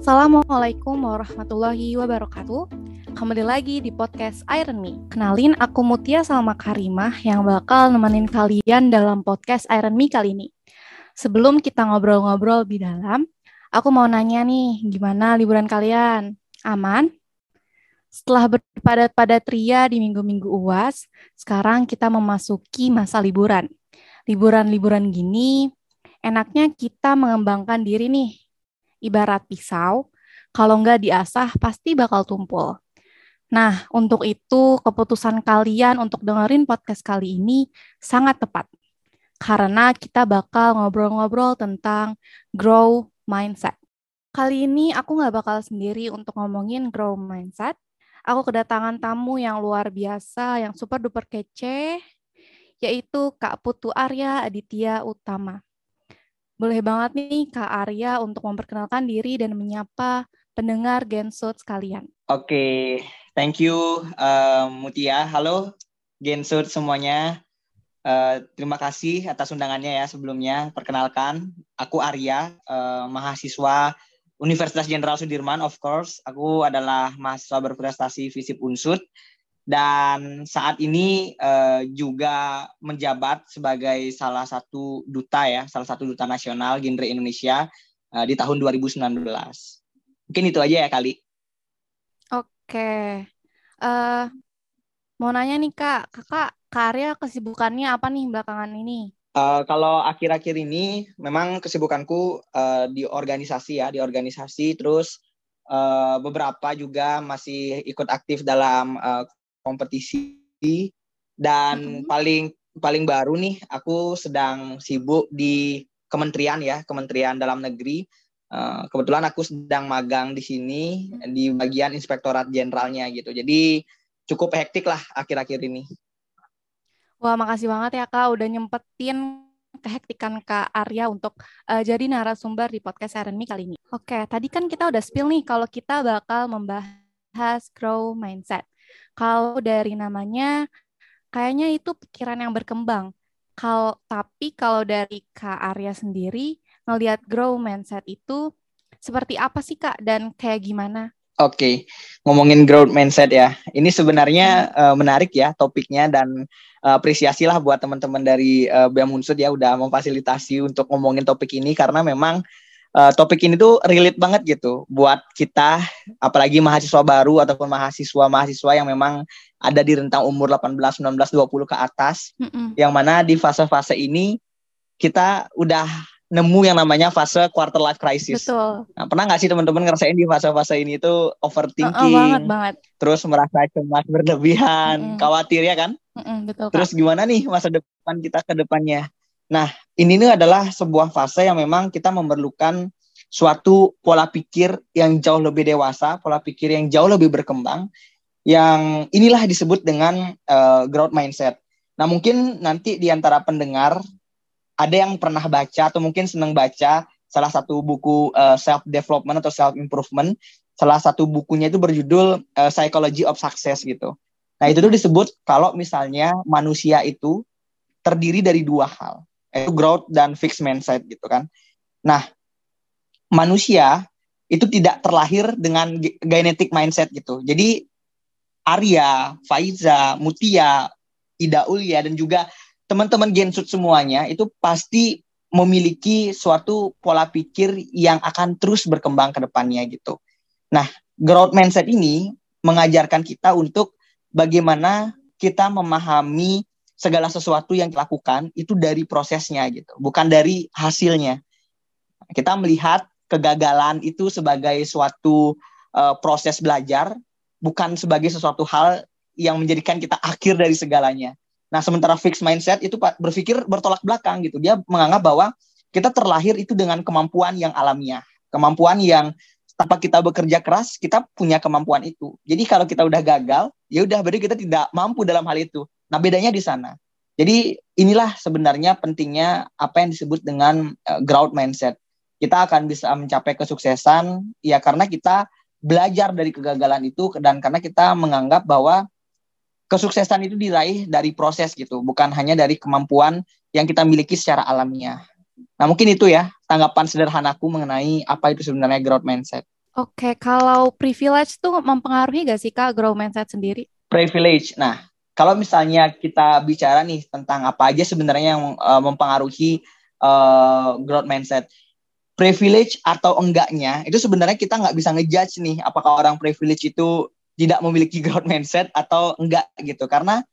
Assalamualaikum warahmatullahi wabarakatuh. Kembali lagi di podcast Iron Me. Kenalin, aku Mutia sama Karimah yang bakal nemenin kalian dalam podcast Iron Me kali ini. Sebelum kita ngobrol-ngobrol lebih dalam, aku mau nanya nih, gimana liburan kalian? Aman? Setelah berpadat-padat ria di minggu-minggu UAS, sekarang kita memasuki masa liburan. Liburan-liburan gini, enaknya kita mengembangkan diri nih, ibarat pisau, kalau nggak diasah pasti bakal tumpul. Nah, untuk itu keputusan kalian untuk dengerin podcast kali ini sangat tepat. Karena kita bakal ngobrol-ngobrol tentang grow mindset. Kali ini aku nggak bakal sendiri untuk ngomongin grow mindset. Aku kedatangan tamu yang luar biasa, yang super duper kece, yaitu Kak Putu Arya Aditya Utama. Boleh banget nih Kak Arya untuk memperkenalkan diri dan menyapa pendengar Gensut sekalian. Oke, okay. thank you uh, Mutia. Halo Gensut semuanya. Uh, terima kasih atas undangannya ya sebelumnya. Perkenalkan, aku Arya, uh, mahasiswa Universitas Jenderal Sudirman, of course. Aku adalah mahasiswa berprestasi FISIP Unsud dan saat ini uh, juga menjabat sebagai salah satu duta ya, salah satu duta nasional genre Indonesia uh, di tahun 2019. Mungkin itu aja ya kali. Oke, uh, mau nanya nih kak, kakak karya kesibukannya apa nih belakangan ini? Uh, kalau akhir-akhir ini memang kesibukanku uh, di organisasi ya, di organisasi terus uh, beberapa juga masih ikut aktif dalam uh, kompetisi dan mm-hmm. paling paling baru nih aku sedang sibuk di kementerian ya Kementerian Dalam Negeri uh, kebetulan aku sedang magang di sini mm-hmm. di bagian Inspektorat Jenderalnya gitu jadi cukup hektik lah akhir-akhir ini Wah makasih banget ya kak udah nyempetin kehektikan Kak Arya untuk uh, jadi narasumber di podcast RNMI kali ini. Oke, tadi kan kita udah spill nih kalau kita bakal membahas grow mindset. Kalau dari namanya, kayaknya itu pikiran yang berkembang. Kalau tapi kalau dari Kak Arya sendiri ngelihat grow mindset itu seperti apa sih Kak dan kayak gimana? Oke, okay. ngomongin growth mindset ya. Ini sebenarnya uh, menarik ya topiknya dan uh, apresiasi lah buat teman-teman dari uh, BEM Unsud ya udah memfasilitasi untuk ngomongin topik ini karena memang uh, topik ini tuh relate banget gitu buat kita apalagi mahasiswa baru ataupun mahasiswa-mahasiswa yang memang ada di rentang umur 18, 19, 20 ke atas mm -mm. yang mana di fase-fase ini kita udah nemu yang namanya fase quarter life crisis. Betul. Nah, pernah nggak sih teman-teman ngerasain di fase-fase ini tuh overthinking, uh, uh, banget, banget. terus merasa cemas berlebihan, mm -mm. khawatir ya kan? Mm -mm, betul. Terus gimana nih masa depan kita ke depannya? Nah, ini nih adalah sebuah fase yang memang kita memerlukan suatu pola pikir yang jauh lebih dewasa, pola pikir yang jauh lebih berkembang, yang inilah disebut dengan uh, growth mindset. Nah, mungkin nanti di antara pendengar ada yang pernah baca atau mungkin senang baca salah satu buku uh, self development atau self improvement. Salah satu bukunya itu berjudul uh, Psychology of Success gitu. Nah, itu tuh disebut kalau misalnya manusia itu terdiri dari dua hal itu growth dan fixed mindset gitu kan. Nah, manusia itu tidak terlahir dengan genetic mindset gitu. Jadi Arya, Faiza, Mutia, Ida Ulia dan juga teman-teman Gensut semuanya itu pasti memiliki suatu pola pikir yang akan terus berkembang ke depannya gitu. Nah, growth mindset ini mengajarkan kita untuk bagaimana kita memahami segala sesuatu yang dilakukan itu dari prosesnya gitu, bukan dari hasilnya. Kita melihat kegagalan itu sebagai suatu uh, proses belajar, bukan sebagai sesuatu hal yang menjadikan kita akhir dari segalanya. Nah, sementara fixed mindset itu berpikir bertolak belakang gitu. Dia menganggap bahwa kita terlahir itu dengan kemampuan yang alamiah, kemampuan yang tanpa kita bekerja keras, kita punya kemampuan itu. Jadi kalau kita udah gagal, ya udah berarti kita tidak mampu dalam hal itu. Nah, bedanya di sana. Jadi inilah sebenarnya pentingnya apa yang disebut dengan uh, growth mindset. Kita akan bisa mencapai kesuksesan ya karena kita belajar dari kegagalan itu dan karena kita menganggap bahwa kesuksesan itu diraih dari proses gitu, bukan hanya dari kemampuan yang kita miliki secara alamiah. Nah, mungkin itu ya tanggapan sederhanaku mengenai apa itu sebenarnya growth mindset. Oke, kalau privilege tuh mempengaruhi gak sih Kak grow mindset sendiri? Privilege. Nah, kalau misalnya kita bicara nih tentang apa aja sebenarnya yang uh, mempengaruhi uh, growth mindset, privilege atau enggaknya itu sebenarnya kita nggak bisa ngejudge nih apakah orang privilege itu tidak memiliki growth mindset atau enggak gitu. Karena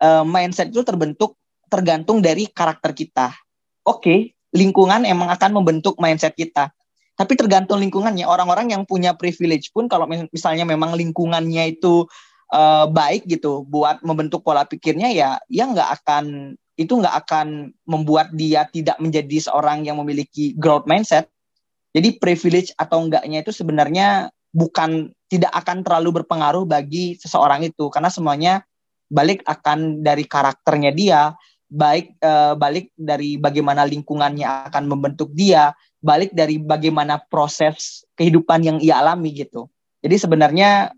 uh, mindset itu terbentuk tergantung dari karakter kita. Oke, okay, lingkungan emang akan membentuk mindset kita. Tapi tergantung lingkungannya. Orang-orang yang punya privilege pun kalau misalnya memang lingkungannya itu uh, baik gitu buat membentuk pola pikirnya ya ya nggak akan itu nggak akan membuat dia tidak menjadi seorang yang memiliki growth mindset jadi privilege atau enggaknya itu sebenarnya bukan tidak akan terlalu berpengaruh bagi seseorang itu karena semuanya balik akan dari karakternya dia baik uh, balik dari bagaimana lingkungannya akan membentuk dia balik dari bagaimana proses kehidupan yang ia alami gitu. Jadi sebenarnya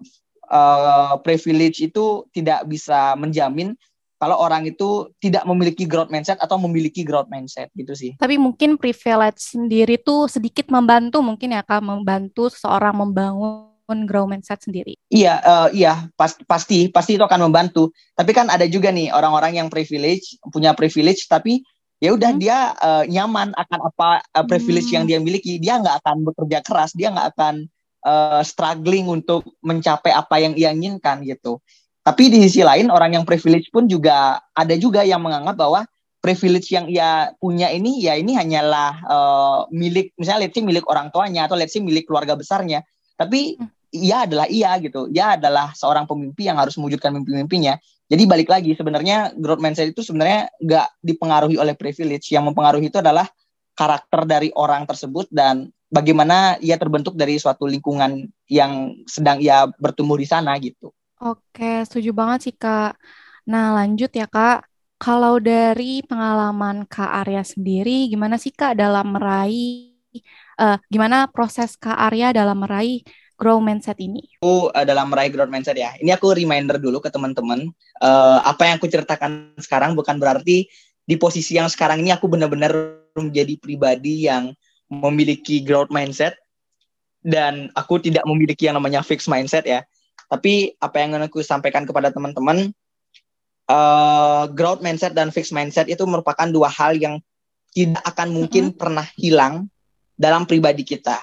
uh, privilege itu tidak bisa menjamin kalau orang itu tidak memiliki growth mindset atau memiliki growth mindset gitu sih. Tapi mungkin privilege sendiri tuh sedikit membantu mungkin ya kak membantu seseorang membangun growth mindset sendiri. Iya, uh, iya, pas, pasti pasti itu akan membantu. Tapi kan ada juga nih orang-orang yang privilege punya privilege tapi ya udah hmm. dia uh, nyaman akan apa uh, privilege hmm. yang dia miliki dia nggak akan bekerja keras dia nggak akan uh, struggling untuk mencapai apa yang ia inginkan gitu tapi di sisi lain orang yang privilege pun juga ada juga yang menganggap bahwa privilege yang ia punya ini ya ini hanyalah uh, milik misalnya let's say milik orang tuanya atau let's say milik keluarga besarnya tapi hmm. ia adalah ia gitu ia adalah seorang pemimpi yang harus mewujudkan mimpi-mimpinya jadi balik lagi sebenarnya growth mindset itu sebenarnya nggak dipengaruhi oleh privilege. Yang mempengaruhi itu adalah karakter dari orang tersebut dan bagaimana ia terbentuk dari suatu lingkungan yang sedang ia bertumbuh di sana gitu. Oke, setuju banget sih Kak. Nah, lanjut ya Kak. Kalau dari pengalaman Kak Arya sendiri, gimana sih Kak dalam meraih, uh, gimana proses Kak Arya dalam meraih grow mindset ini? Aku uh, dalam meraih growth mindset ya. Ini aku reminder dulu ke teman-teman. Uh, apa yang aku ceritakan sekarang bukan berarti di posisi yang sekarang ini aku benar-benar menjadi pribadi yang memiliki growth mindset dan aku tidak memiliki yang namanya fixed mindset ya. Tapi apa yang aku sampaikan kepada teman-teman, uh, growth mindset dan fixed mindset itu merupakan dua hal yang tidak akan mungkin mm -hmm. pernah hilang dalam pribadi kita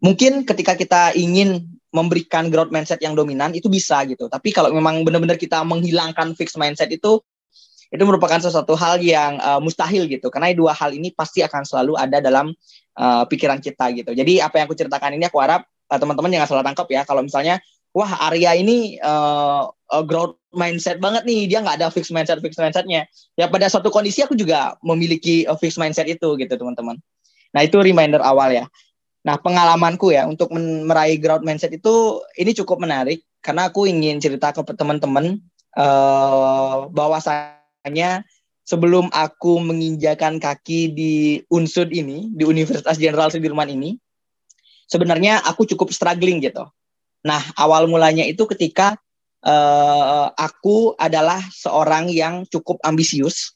mungkin ketika kita ingin memberikan growth mindset yang dominan itu bisa gitu. Tapi kalau memang benar-benar kita menghilangkan fixed mindset itu itu merupakan sesuatu hal yang uh, mustahil gitu. Karena dua hal ini pasti akan selalu ada dalam uh, pikiran kita gitu. Jadi apa yang aku ceritakan ini aku harap uh, teman-teman jangan salah tangkap ya. Kalau misalnya wah Arya ini uh, uh, growth mindset banget nih, dia nggak ada fixed mindset fixed mindsetnya. Ya pada suatu kondisi aku juga memiliki uh, fixed mindset itu gitu teman-teman. Nah itu reminder awal ya. Nah, pengalamanku ya untuk meraih growth mindset itu ini cukup menarik karena aku ingin cerita ke teman-teman uh, bahwasanya sebelum aku menginjakan kaki di Unsud ini, di Universitas Jenderal Sudirman ini, sebenarnya aku cukup struggling gitu. Nah, awal mulanya itu ketika uh, aku adalah seorang yang cukup ambisius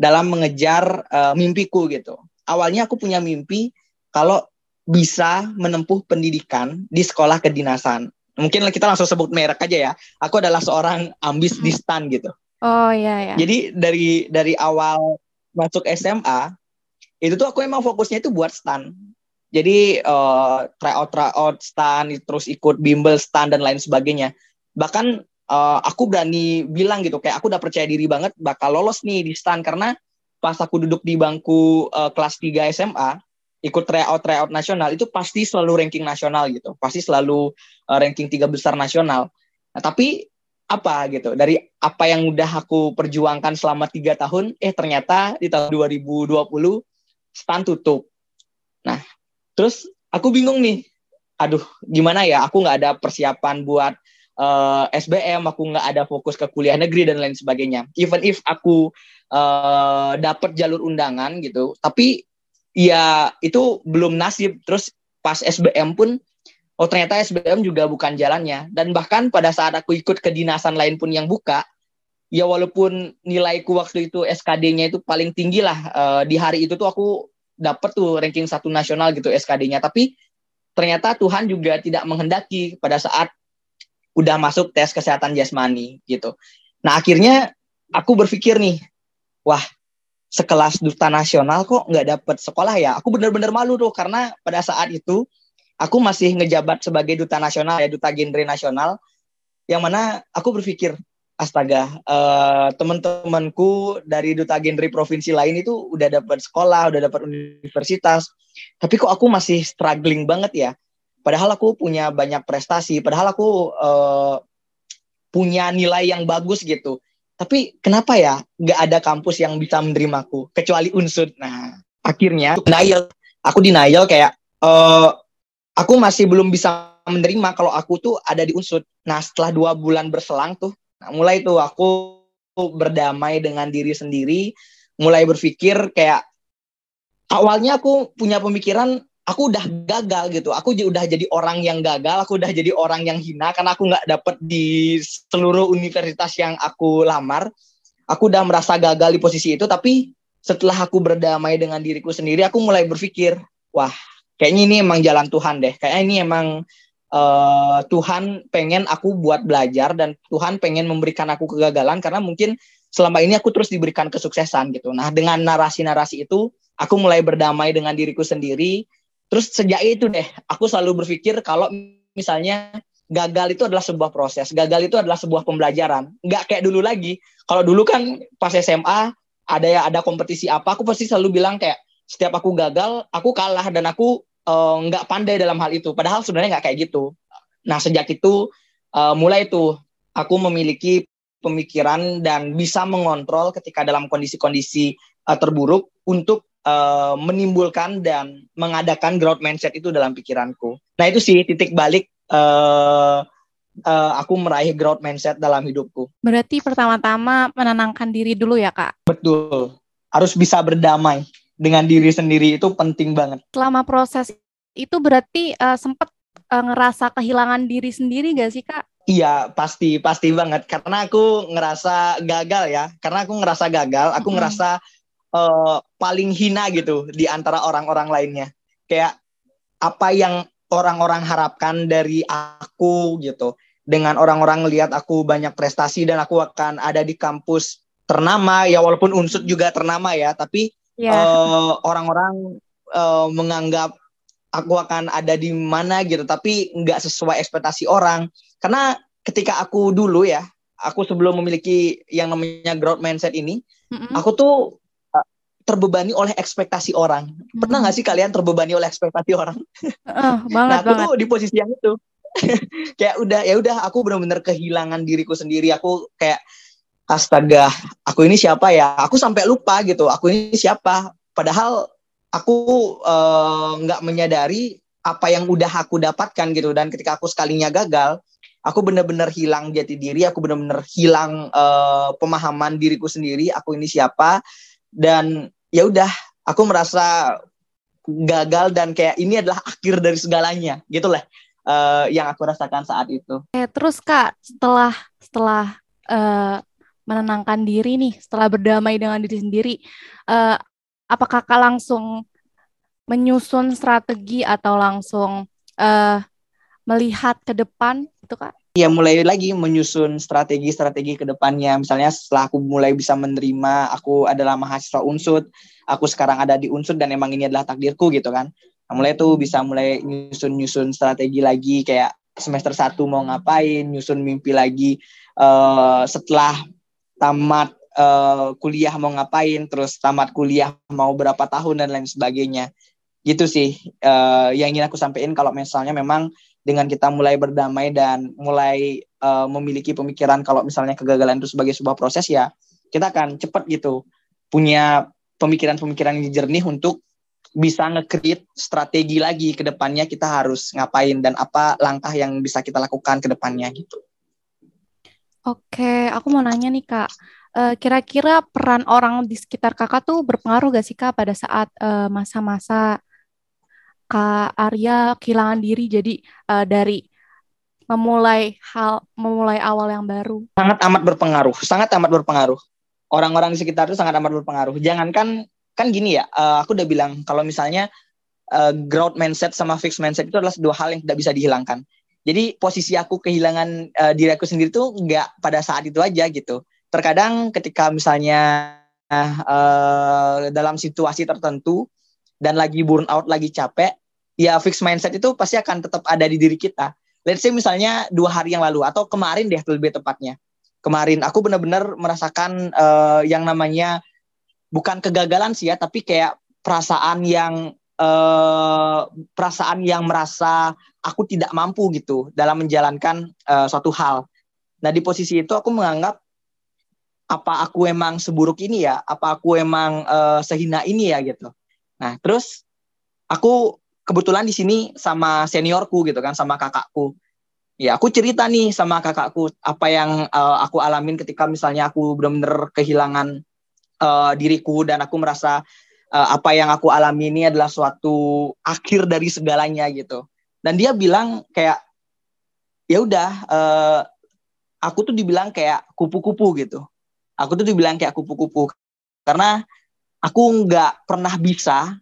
dalam mengejar uh, mimpiku gitu. Awalnya aku punya mimpi kalau bisa menempuh pendidikan di sekolah kedinasan. Mungkin kita langsung sebut merek aja ya. Aku adalah seorang ambis di stan gitu. Oh iya ya. Jadi dari dari awal masuk SMA itu tuh aku emang fokusnya itu buat stan. Jadi uh, tryout tryout stan terus ikut bimbel stan dan lain sebagainya. Bahkan uh, aku berani bilang gitu kayak aku udah percaya diri banget bakal lolos nih di stan karena pas aku duduk di bangku uh, kelas 3 SMA ikut tryout tryout nasional itu pasti selalu ranking nasional gitu pasti selalu uh, ranking tiga besar nasional nah, tapi apa gitu. Dari apa yang udah aku perjuangkan selama tiga tahun eh ternyata di tahun 2020 stand tutup. Nah terus aku bingung nih. Aduh gimana ya? Aku nggak ada persiapan buat uh, eh, SBM aku nggak ada fokus ke kuliah negeri dan lain sebagainya. Even if aku uh, dapet jalur undangan gitu tapi ya itu belum nasib. Terus pas SBM pun oh ternyata SBM juga bukan jalannya dan bahkan pada saat aku ikut ke dinasan lain pun yang buka ya walaupun nilaiku waktu itu SKD-nya itu paling tinggi lah uh, di hari itu tuh aku dapet tuh ranking satu nasional gitu SKD-nya tapi ternyata Tuhan juga tidak menghendaki pada saat udah masuk tes kesehatan jasmani gitu. Nah akhirnya aku berpikir nih, wah sekelas duta nasional kok nggak dapet sekolah ya? Aku bener-bener malu tuh karena pada saat itu aku masih ngejabat sebagai duta nasional ya duta genre nasional, yang mana aku berpikir astaga uh, teman-temanku dari duta genre provinsi lain itu udah dapat sekolah udah dapat universitas tapi kok aku masih struggling banget ya? Padahal aku punya banyak prestasi padahal aku uh, punya nilai yang bagus gitu. Tapi kenapa ya nggak ada kampus yang bisa menerimaku kecuali unsur? Nah akhirnya denial. Aku denial kayak uh, aku masih belum bisa menerima kalau aku tuh ada di unsur nah setelah dua bulan berselang tuh Nah, mulai tuh aku berdamai dengan diri sendiri, mulai berpikir kayak awalnya aku punya pemikiran aku udah gagal gitu. Aku udah jadi orang yang gagal, aku udah jadi orang yang hina karena aku nggak dapet di seluruh universitas yang aku lamar. Aku udah merasa gagal di posisi itu, tapi setelah aku berdamai dengan diriku sendiri, aku mulai berpikir, wah, kayaknya ini emang jalan Tuhan deh. Kayaknya ini emang uh, Tuhan pengen aku buat belajar dan Tuhan pengen memberikan aku kegagalan karena mungkin selama ini aku terus diberikan kesuksesan gitu. Nah, dengan narasi-narasi itu aku mulai berdamai dengan diriku sendiri. Terus sejak itu deh, aku selalu berpikir kalau misalnya gagal itu adalah sebuah proses, gagal itu adalah sebuah pembelajaran. Nggak kayak dulu lagi. Kalau dulu kan pas SMA ada ya ada kompetisi apa, aku pasti selalu bilang kayak setiap aku gagal, aku kalah dan aku nggak uh, pandai dalam hal itu. Padahal sebenarnya nggak kayak gitu. Nah sejak itu uh, mulai tuh aku memiliki pemikiran dan bisa mengontrol ketika dalam kondisi-kondisi uh, terburuk untuk uh, menimbulkan dan mengadakan growth mindset itu dalam pikiranku. Nah itu sih titik balik uh, uh, aku meraih growth mindset dalam hidupku. Berarti pertama-tama menenangkan diri dulu ya kak? Betul, harus bisa berdamai dengan diri sendiri itu penting banget. Selama proses itu berarti uh, sempat uh, ngerasa kehilangan diri sendiri gak sih kak? Iya pasti pasti banget karena aku ngerasa gagal ya karena aku ngerasa gagal aku hmm. ngerasa uh, paling hina gitu di antara orang-orang lainnya kayak apa yang orang-orang harapkan dari aku gitu dengan orang-orang lihat aku banyak prestasi dan aku akan ada di kampus ternama ya walaupun unsur juga ternama ya tapi yeah. Iya. uh, orang-orang uh, menganggap aku akan ada di mana gitu tapi nggak sesuai ekspektasi orang karena ketika aku dulu ya aku sebelum memiliki yang namanya growth mindset ini mm-hmm. aku tuh uh, terbebani oleh ekspektasi orang mm-hmm. pernah nggak sih kalian terbebani oleh ekspektasi orang uh, banget, nah aku banget. tuh di posisi yang itu kayak udah ya udah aku benar-benar kehilangan diriku sendiri aku kayak astaga aku ini siapa ya? Aku sampai lupa gitu aku ini siapa? Padahal aku eh, nggak uh, menyadari apa yang udah aku dapatkan gitu. Dan ketika aku sekalinya gagal aku benar-benar hilang jati diri aku benar-benar hilang uh, pemahaman diriku sendiri aku ini siapa? Dan ya udah aku merasa gagal dan kayak ini adalah akhir dari segalanya gitu lah uh, yang aku rasakan saat itu. Eh, terus kak setelah setelah uh, menenangkan diri nih setelah berdamai dengan diri sendiri uh, apakah kak langsung menyusun strategi atau langsung uh, melihat ke depan itu kak Ya mulai lagi menyusun strategi-strategi ke depannya. Misalnya setelah aku mulai bisa menerima, aku adalah mahasiswa unsut, aku sekarang ada di unsut dan emang ini adalah takdirku gitu kan. Nah, mulai tuh bisa mulai nyusun-nyusun strategi lagi kayak semester satu mau ngapain, nyusun mimpi lagi. Uh, setelah tamat uh, kuliah mau ngapain, terus tamat kuliah mau berapa tahun dan lain sebagainya. Gitu sih uh, yang ingin aku sampaikan kalau misalnya memang dengan kita mulai berdamai dan mulai uh, memiliki pemikiran kalau misalnya kegagalan itu sebagai sebuah proses ya kita akan cepat gitu punya pemikiran-pemikiran yang jernih untuk bisa nge strategi lagi ke depannya kita harus ngapain dan apa langkah yang bisa kita lakukan ke depannya gitu. Oke, aku mau nanya nih Kak, uh, kira-kira peran orang di sekitar Kakak tuh berpengaruh gak sih Kak pada saat uh, masa-masa Kak Arya kehilangan diri jadi uh, dari memulai hal memulai awal yang baru? Sangat amat berpengaruh, sangat amat berpengaruh. Orang-orang di sekitar itu sangat amat berpengaruh. Jangankan kan gini ya, aku udah bilang kalau misalnya uh, growth mindset sama fixed mindset itu adalah dua hal yang tidak bisa dihilangkan. Jadi posisi aku kehilangan uh, diri aku sendiri tuh nggak pada saat itu aja gitu. Terkadang ketika misalnya uh, dalam situasi tertentu dan lagi burn out, lagi capek, ya fixed mindset itu pasti akan tetap ada di diri kita. Let's say misalnya dua hari yang lalu atau kemarin deh lebih tepatnya. Kemarin aku benar-benar merasakan uh, yang namanya bukan kegagalan sih ya, tapi kayak perasaan yang uh, perasaan yang merasa aku tidak mampu gitu dalam menjalankan uh, suatu hal. Nah di posisi itu aku menganggap apa aku emang seburuk ini ya, apa aku emang uh, sehina ini ya gitu. Nah terus aku kebetulan di sini sama seniorku gitu kan, sama kakakku. Ya aku cerita nih sama kakakku apa yang uh, aku alamin ketika misalnya aku benar-benar kehilangan uh, diriku dan aku merasa uh, apa yang aku alami ini adalah suatu akhir dari segalanya gitu. Dan dia bilang kayak ya udah uh, aku tuh dibilang kayak kupu-kupu gitu. Aku tuh dibilang kayak kupu-kupu karena aku nggak pernah bisa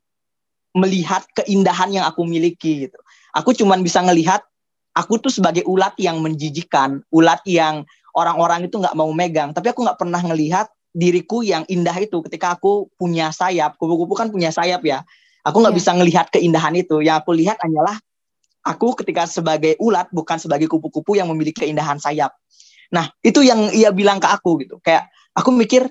melihat keindahan yang aku miliki gitu. Aku cuman bisa ngelihat aku tuh sebagai ulat yang menjijikan ulat yang orang-orang itu nggak mau megang. Tapi aku nggak pernah ngelihat diriku yang indah itu ketika aku punya sayap kupu-kupu kan punya sayap ya. Aku nggak yeah. bisa ngelihat keindahan itu. Yang aku lihat hanyalah aku ketika sebagai ulat bukan sebagai kupu-kupu yang memiliki keindahan sayap. Nah itu yang ia bilang ke aku gitu. Kayak aku mikir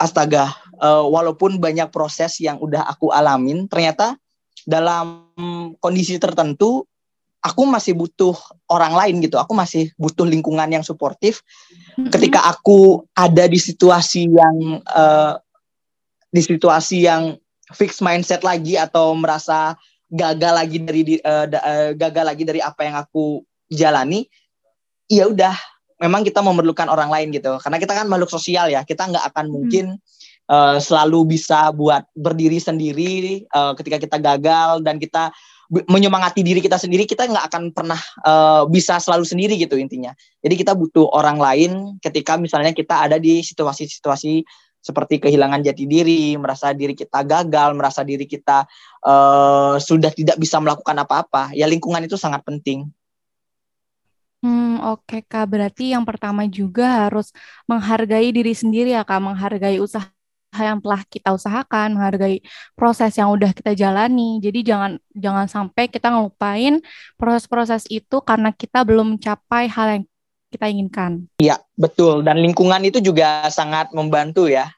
astaga uh, walaupun banyak proses yang udah aku alamin ternyata dalam kondisi tertentu aku masih butuh orang lain gitu. Aku masih butuh lingkungan yang suportif. Ketika aku ada di situasi yang uh, di situasi yang fix mindset lagi atau merasa gagal lagi dari uh, uh, gagal lagi dari apa yang aku jalani, ya udah. Memang kita memerlukan orang lain gitu. Karena kita kan makhluk sosial ya. Kita nggak akan mungkin uh, selalu bisa buat berdiri sendiri uh, ketika kita gagal dan kita menyemangati diri kita sendiri kita nggak akan pernah uh, bisa selalu sendiri gitu intinya. Jadi kita butuh orang lain ketika misalnya kita ada di situasi-situasi seperti kehilangan jati diri merasa diri kita gagal merasa diri kita uh, sudah tidak bisa melakukan apa-apa. Ya lingkungan itu sangat penting. Hmm, oke okay, Kak. Berarti yang pertama juga harus menghargai diri sendiri ya Kak, menghargai usaha yang telah kita usahakan, menghargai proses yang udah kita jalani. Jadi jangan jangan sampai kita ngelupain proses-proses itu karena kita belum mencapai hal yang kita inginkan. Iya, betul. Dan lingkungan itu juga sangat membantu ya.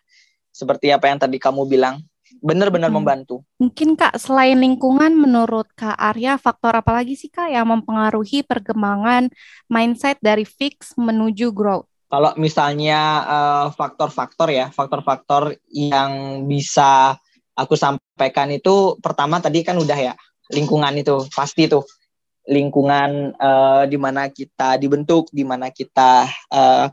Seperti apa yang tadi kamu bilang. Benar-benar hmm. membantu. Mungkin Kak, selain lingkungan, menurut Kak Arya, faktor apa lagi sih Kak yang mempengaruhi perkembangan mindset dari fix menuju growth? Kalau misalnya uh, faktor-faktor ya, faktor-faktor yang bisa aku sampaikan itu pertama tadi kan udah ya lingkungan itu pasti tuh lingkungan uh, di mana kita dibentuk, di mana kita uh,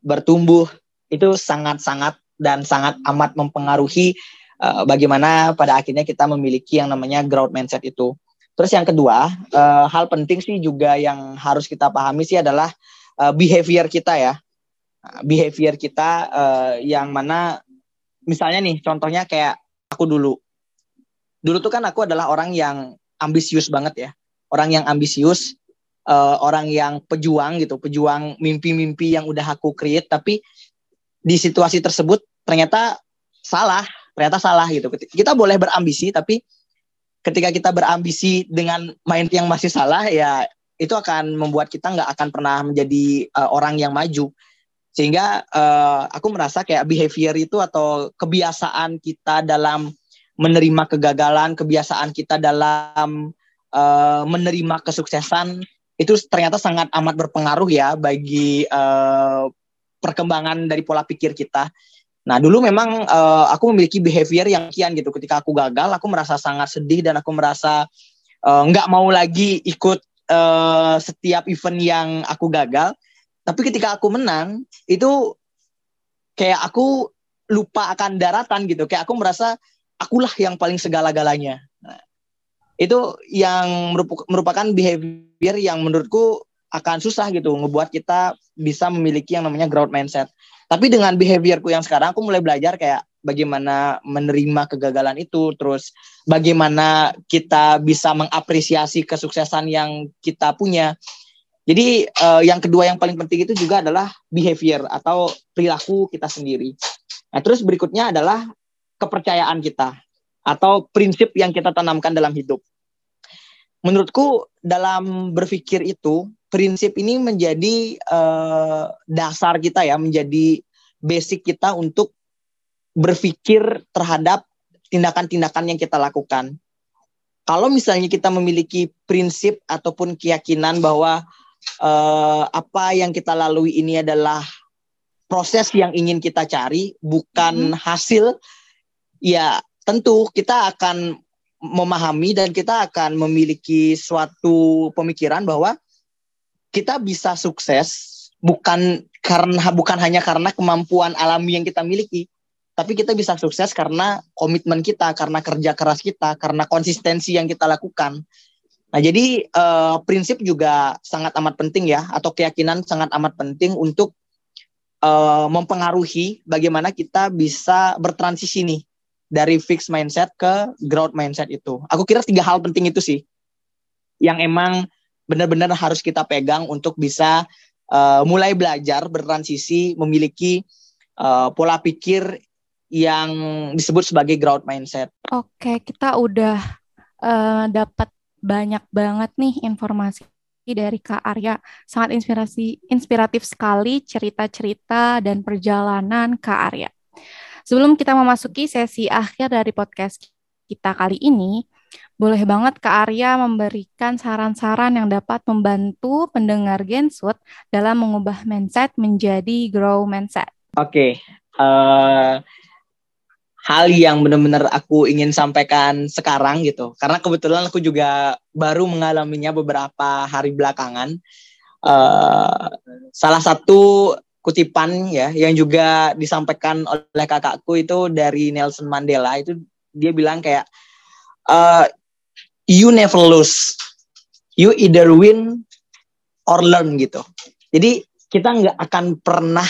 bertumbuh itu sangat-sangat dan sangat amat mempengaruhi uh, bagaimana pada akhirnya kita memiliki yang namanya growth mindset itu. Terus yang kedua, uh, hal penting sih juga yang harus kita pahami sih adalah uh, behavior kita ya behavior kita uh, yang mana misalnya nih contohnya kayak aku dulu. Dulu tuh kan aku adalah orang yang ambisius banget ya. Orang yang ambisius uh, orang yang pejuang gitu pejuang mimpi-mimpi yang udah aku create tapi di situasi tersebut ternyata salah ternyata salah gitu. Kita boleh berambisi tapi ketika kita berambisi dengan mind yang masih salah ya itu akan membuat kita nggak akan pernah menjadi uh, orang yang maju sehingga uh, aku merasa kayak behavior itu atau kebiasaan kita dalam menerima kegagalan, kebiasaan kita dalam uh, menerima kesuksesan itu ternyata sangat amat berpengaruh ya bagi uh, perkembangan dari pola pikir kita. Nah dulu memang uh, aku memiliki behavior yang kian gitu. Ketika aku gagal, aku merasa sangat sedih dan aku merasa nggak uh, mau lagi ikut uh, setiap event yang aku gagal tapi ketika aku menang, itu kayak aku lupa akan daratan gitu. Kayak aku merasa akulah yang paling segala-galanya. Nah, itu yang merupakan behavior yang menurutku akan susah gitu ngebuat kita bisa memiliki yang namanya growth mindset. Tapi dengan behaviorku yang sekarang aku mulai belajar kayak bagaimana menerima kegagalan itu, terus bagaimana kita bisa mengapresiasi kesuksesan yang kita punya. Jadi uh, yang kedua yang paling penting itu juga adalah behavior atau perilaku kita sendiri. Nah, terus berikutnya adalah kepercayaan kita atau prinsip yang kita tanamkan dalam hidup. Menurutku dalam berpikir itu prinsip ini menjadi uh, dasar kita ya, menjadi basic kita untuk berpikir terhadap tindakan-tindakan yang kita lakukan. Kalau misalnya kita memiliki prinsip ataupun keyakinan bahwa uh, apa yang kita lalui ini adalah proses yang ingin kita cari, bukan hmm. hasil, ya tentu kita akan memahami dan kita akan memiliki suatu pemikiran bahwa kita bisa sukses bukan karena bukan hanya karena kemampuan alami yang kita miliki, tapi kita bisa sukses karena komitmen kita, karena kerja keras kita, karena konsistensi yang kita lakukan. Nah, jadi uh, prinsip juga sangat amat penting ya, atau keyakinan sangat amat penting untuk uh, mempengaruhi bagaimana kita bisa bertransisi nih dari fixed mindset ke growth mindset itu. Aku kira tiga hal penting itu sih, yang emang benar-benar harus kita pegang untuk bisa uh, mulai belajar bertransisi, memiliki uh, pola pikir yang disebut sebagai growth mindset. Oke, kita udah uh, dapat banyak banget nih informasi dari Kak Arya. Sangat inspirasi inspiratif sekali cerita-cerita dan perjalanan Kak Arya. Sebelum kita memasuki sesi akhir dari podcast kita kali ini, boleh banget Kak Arya memberikan saran-saran yang dapat membantu pendengar Gensut dalam mengubah mindset menjadi grow mindset. Oke, okay. uh, hal yang benar-benar aku ingin sampaikan sekarang gitu. Karena kebetulan aku juga baru mengalaminya beberapa hari belakangan. Uh, salah satu kutipan ya yang juga disampaikan oleh kakakku itu dari Nelson Mandela itu dia bilang kayak uh, you never lose, you either win or learn gitu. Jadi kita nggak akan pernah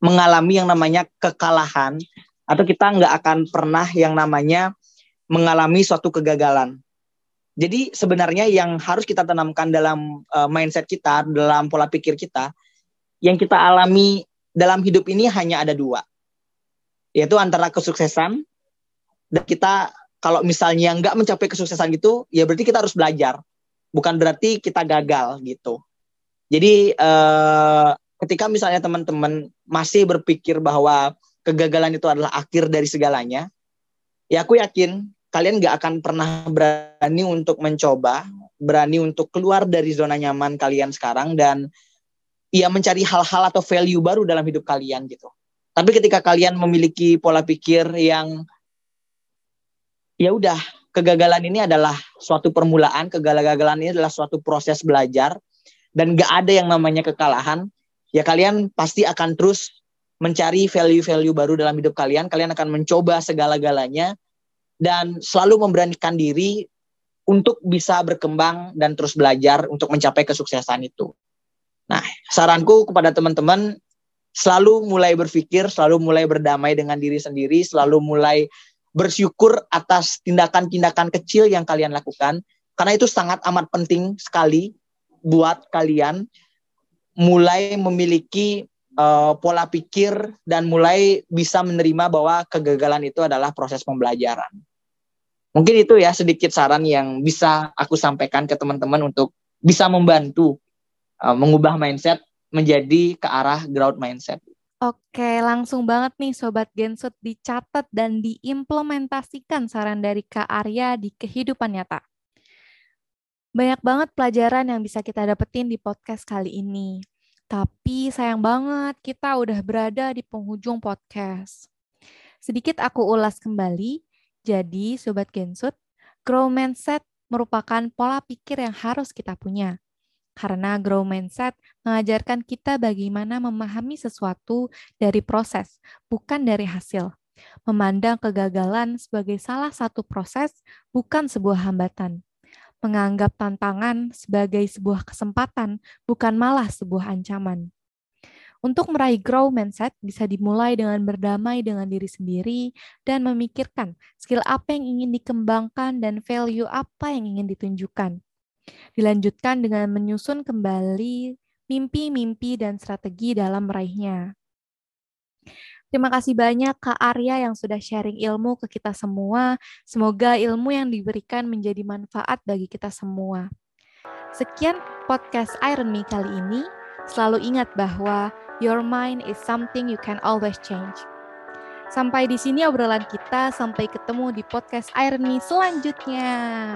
mengalami yang namanya kekalahan atau kita nggak akan pernah yang namanya mengalami suatu kegagalan. Jadi sebenarnya yang harus kita tanamkan dalam uh, mindset kita, dalam pola pikir kita, yang kita alami dalam hidup ini hanya ada dua, yaitu antara kesuksesan dan kita kalau misalnya nggak mencapai kesuksesan gitu, ya berarti kita harus belajar, bukan berarti kita gagal gitu. Jadi uh, ketika misalnya teman-teman masih berpikir bahwa kegagalan itu adalah akhir dari segalanya, ya aku yakin kalian gak akan pernah berani untuk mencoba, berani untuk keluar dari zona nyaman kalian sekarang dan ya mencari hal-hal atau value baru dalam hidup kalian gitu. Tapi ketika kalian memiliki pola pikir yang ya udah kegagalan ini adalah suatu permulaan, kegagalan ini adalah suatu proses belajar dan gak ada yang namanya kekalahan, ya kalian pasti akan terus mencari value-value baru dalam hidup kalian, kalian akan mencoba segala-galanya dan selalu memberanikan diri untuk bisa berkembang dan terus belajar untuk mencapai kesuksesan itu. Nah, saranku kepada teman-teman selalu mulai berpikir, selalu mulai berdamai dengan diri sendiri, selalu mulai bersyukur atas tindakan-tindakan kecil yang kalian lakukan karena itu sangat amat penting sekali buat kalian mulai memiliki uh, pola pikir dan mulai bisa menerima bahwa kegagalan itu adalah proses pembelajaran. Mungkin itu ya sedikit saran yang bisa aku sampaikan ke teman-teman untuk bisa membantu uh, mengubah mindset menjadi ke arah growth mindset. Oke, langsung banget nih Sobat Gensut dicatat dan diimplementasikan saran dari Kak Arya di kehidupan nyata. Banyak banget pelajaran yang bisa kita dapetin di podcast kali ini. Tapi sayang banget kita udah berada di penghujung podcast. Sedikit aku ulas kembali. Jadi Sobat Gensut, grow mindset merupakan pola pikir yang harus kita punya. Karena grow mindset mengajarkan kita bagaimana memahami sesuatu dari proses, bukan dari hasil. Memandang kegagalan sebagai salah satu proses, bukan sebuah hambatan menganggap tantangan sebagai sebuah kesempatan, bukan malah sebuah ancaman. Untuk meraih grow mindset bisa dimulai dengan berdamai dengan diri sendiri dan memikirkan skill apa yang ingin dikembangkan dan value apa yang ingin ditunjukkan. Dilanjutkan dengan menyusun kembali mimpi-mimpi dan strategi dalam meraihnya. Terima kasih banyak Kak Arya yang sudah sharing ilmu ke kita semua. Semoga ilmu yang diberikan menjadi manfaat bagi kita semua. Sekian podcast Iron Me kali ini. Selalu ingat bahwa your mind is something you can always change. Sampai di sini obrolan kita, sampai ketemu di podcast Iron Me selanjutnya.